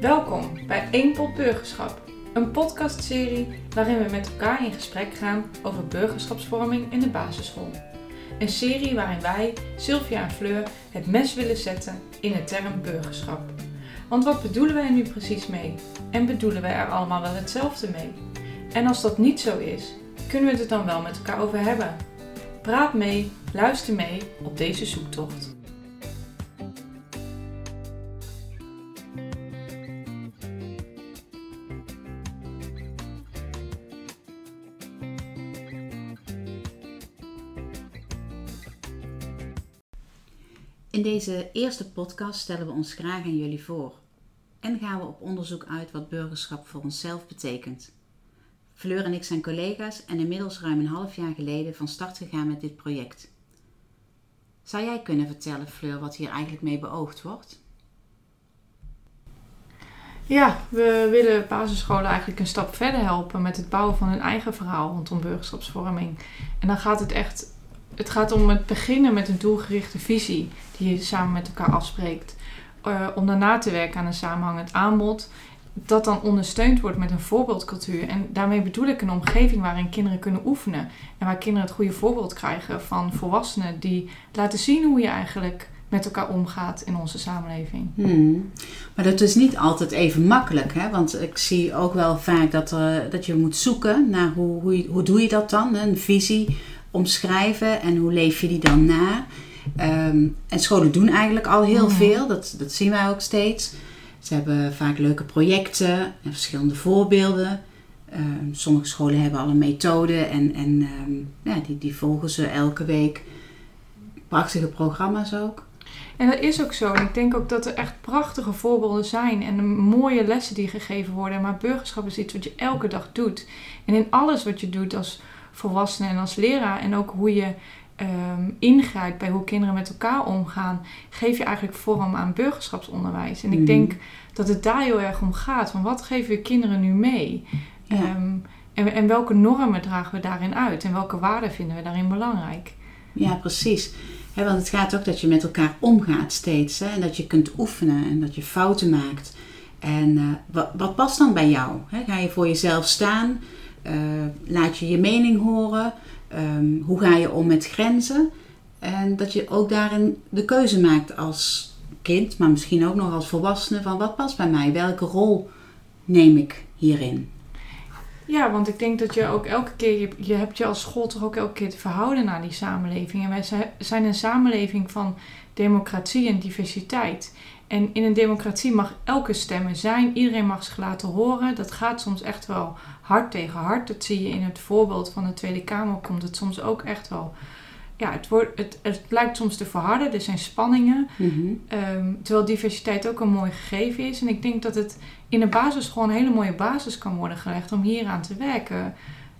Welkom bij Eén Pot Burgerschap, een podcastserie waarin we met elkaar in gesprek gaan over burgerschapsvorming in de basisschool. Een serie waarin wij, Sylvia en Fleur, het mes willen zetten in de term burgerschap. Want wat bedoelen wij er nu precies mee? En bedoelen wij er allemaal wel hetzelfde mee? En als dat niet zo is, kunnen we het dan wel met elkaar over hebben? Praat mee, luister mee op deze zoektocht. In deze eerste podcast stellen we ons graag aan jullie voor en gaan we op onderzoek uit wat burgerschap voor onszelf betekent. Fleur en ik zijn collega's en inmiddels ruim een half jaar geleden van start gegaan met dit project. Zou jij kunnen vertellen, Fleur, wat hier eigenlijk mee beoogd wordt? Ja, we willen basisscholen eigenlijk een stap verder helpen met het bouwen van hun eigen verhaal rondom burgerschapsvorming. En dan gaat het echt, het gaat om het beginnen met een doelgerichte visie die je samen met elkaar afspreekt. Uh, om daarna te werken aan een samenhangend aanbod dat dan ondersteund wordt met een voorbeeldcultuur. En daarmee bedoel ik een omgeving waarin kinderen kunnen oefenen. En waar kinderen het goede voorbeeld krijgen van volwassenen die laten zien hoe je eigenlijk met elkaar omgaat in onze samenleving. Hmm. Maar dat is niet altijd even makkelijk, hè? want ik zie ook wel vaak dat, er, dat je moet zoeken naar hoe, hoe, hoe doe je dat dan? Een visie omschrijven en hoe leef je die dan na? Ehm, en scholen doen eigenlijk al heel hmm. veel, dat, dat zien wij ook steeds. Ze hebben vaak leuke projecten en verschillende voorbeelden. Ehm, sommige scholen hebben al een methode en, en ehm, ja, die, die volgen ze elke week. Prachtige programma's ook. En dat is ook zo. En ik denk ook dat er echt prachtige voorbeelden zijn en mooie lessen die gegeven worden. Maar burgerschap is iets wat je elke dag doet. En in alles wat je doet als volwassene en als leraar en ook hoe je um, ingrijpt bij hoe kinderen met elkaar omgaan, geef je eigenlijk vorm aan burgerschapsonderwijs. En ik mhm. denk dat het daar heel erg om gaat. Van wat geven we kinderen nu mee? Ehm, en, en, welke normen dragen we daarin uit? En welke waarden vinden we daarin belangrijk? Ja, precies. want het gaat ook dat je met elkaar omgaat steeds. Hè? En dat je kunt oefenen en dat je fouten maakt. En uh, wat, wat, past dan bij jou? Ga je voor jezelf staan? Uh, laat je je mening horen? Ehm, hoe ga je om met grenzen? En dat je ook daarin de keuze maakt als kind, maar misschien ook nog als volwassene, van wat past bij mij? Welke rol neem ik hierin? Ja, want ik denk dat je ook elke keer, je, je hebt je als school toch ook elke keer te verhouden naar die samenleving. En wij zijn een samenleving van democratie en diversiteit. En in een democratie mag elke stem zijn. Iedereen mag zich laten horen. Dat gaat soms echt wel hard tegen hard. Dat zie je in het voorbeeld van de Tweede Kamer. Komt het soms ook echt wel. Ja, het, wordt, het, het lijkt soms te verharden. Er zijn spanningen. Mhm. Ehm, terwijl diversiteit ook een mooi gegeven is. En ik denk dat het in een basisschool een hele mooie basis kan worden gelegd om hier aan te werken.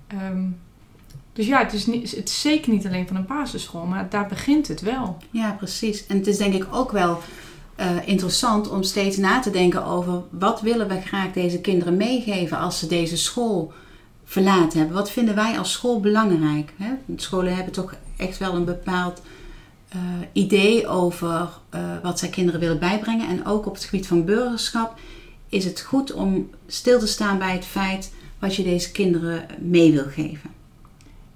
Ehm, dus ja, het is, niet, het is zeker niet alleen van een basisschool, maar daar begint het wel. Ja, precies. En het is denk ik ook wel uh, interessant om steeds na te denken over wat willen we graag deze kinderen meegeven als ze deze school verlaten hebben. Wat vinden wij als school belangrijk? Hè? Scholen hebben toch echt wel een bepaald uh, idee over uh, wat zij kinderen willen bijbrengen. En ook op het gebied van burgerschap is het goed om stil te staan bij het feit wat je deze kinderen mee wil geven.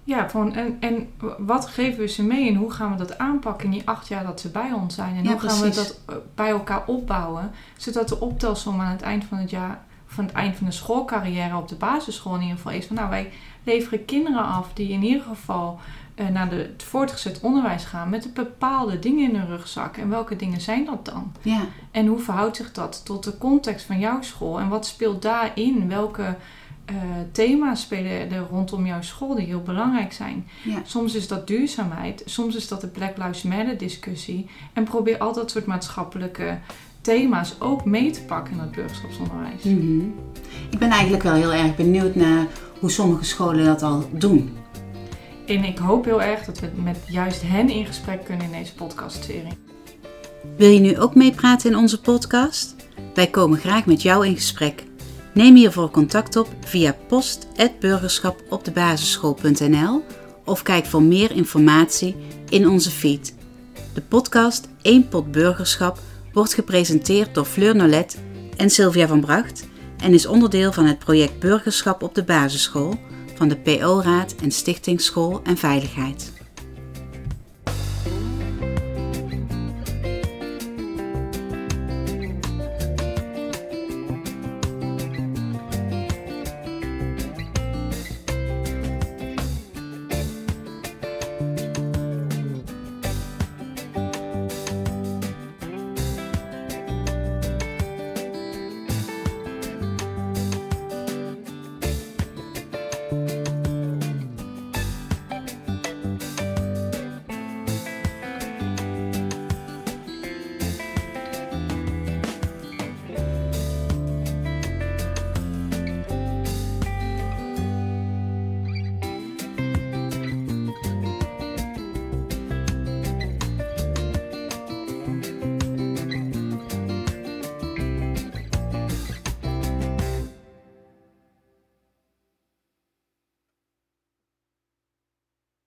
Ja, van, en, en wat geven we ze mee en hoe gaan we dat aanpakken in die acht jaar dat ze bij ons zijn? En hoe gaan we dat eh, bij elkaar opbouwen, zodat de optelsom aan het eind van het jaar, van het eind van de schoolcarrière op de basisschool in ieder geval is van nou wij leveren kinderen af die in ieder geval uh, naar de, het voortgezet onderwijs gaan met bepaalde dingen in hun rugzak. En welke dingen zijn dat dan? Ja. En hoe verhoudt zich dat tot de context van jouw school? En wat speelt daarin? Welke uh, thema's spelen er rondom jouw school die heel belangrijk zijn. Soms is dat duurzaamheid, soms is dat de Black Lives Matter discussie. En probeer al dat soort maatschappelijke thema's ook mee te pakken in het burgerschapsonderwijs. Mhm. Ik ben eigenlijk wel heel erg benieuwd naar hoe sommige scholen dat al doen. En ik hoop heel erg dat we met juist hen in gesprek kunnen in deze podcastserie. Wil je nu ook meepraten in onze podcast? Wij komen graag met jou in gesprek. Neem hiervoor contact op via post.burgerschapopdebasisschool.nl of kijk voor meer informatie in onze feed. De podcast 1 Pot Burgerschap wordt gepresenteerd door Fleur Nolet en Sylvia van Bracht en is onderdeel van het project Burgerschap op de basisschool van de PO-raad en Stichting School en Veiligheid.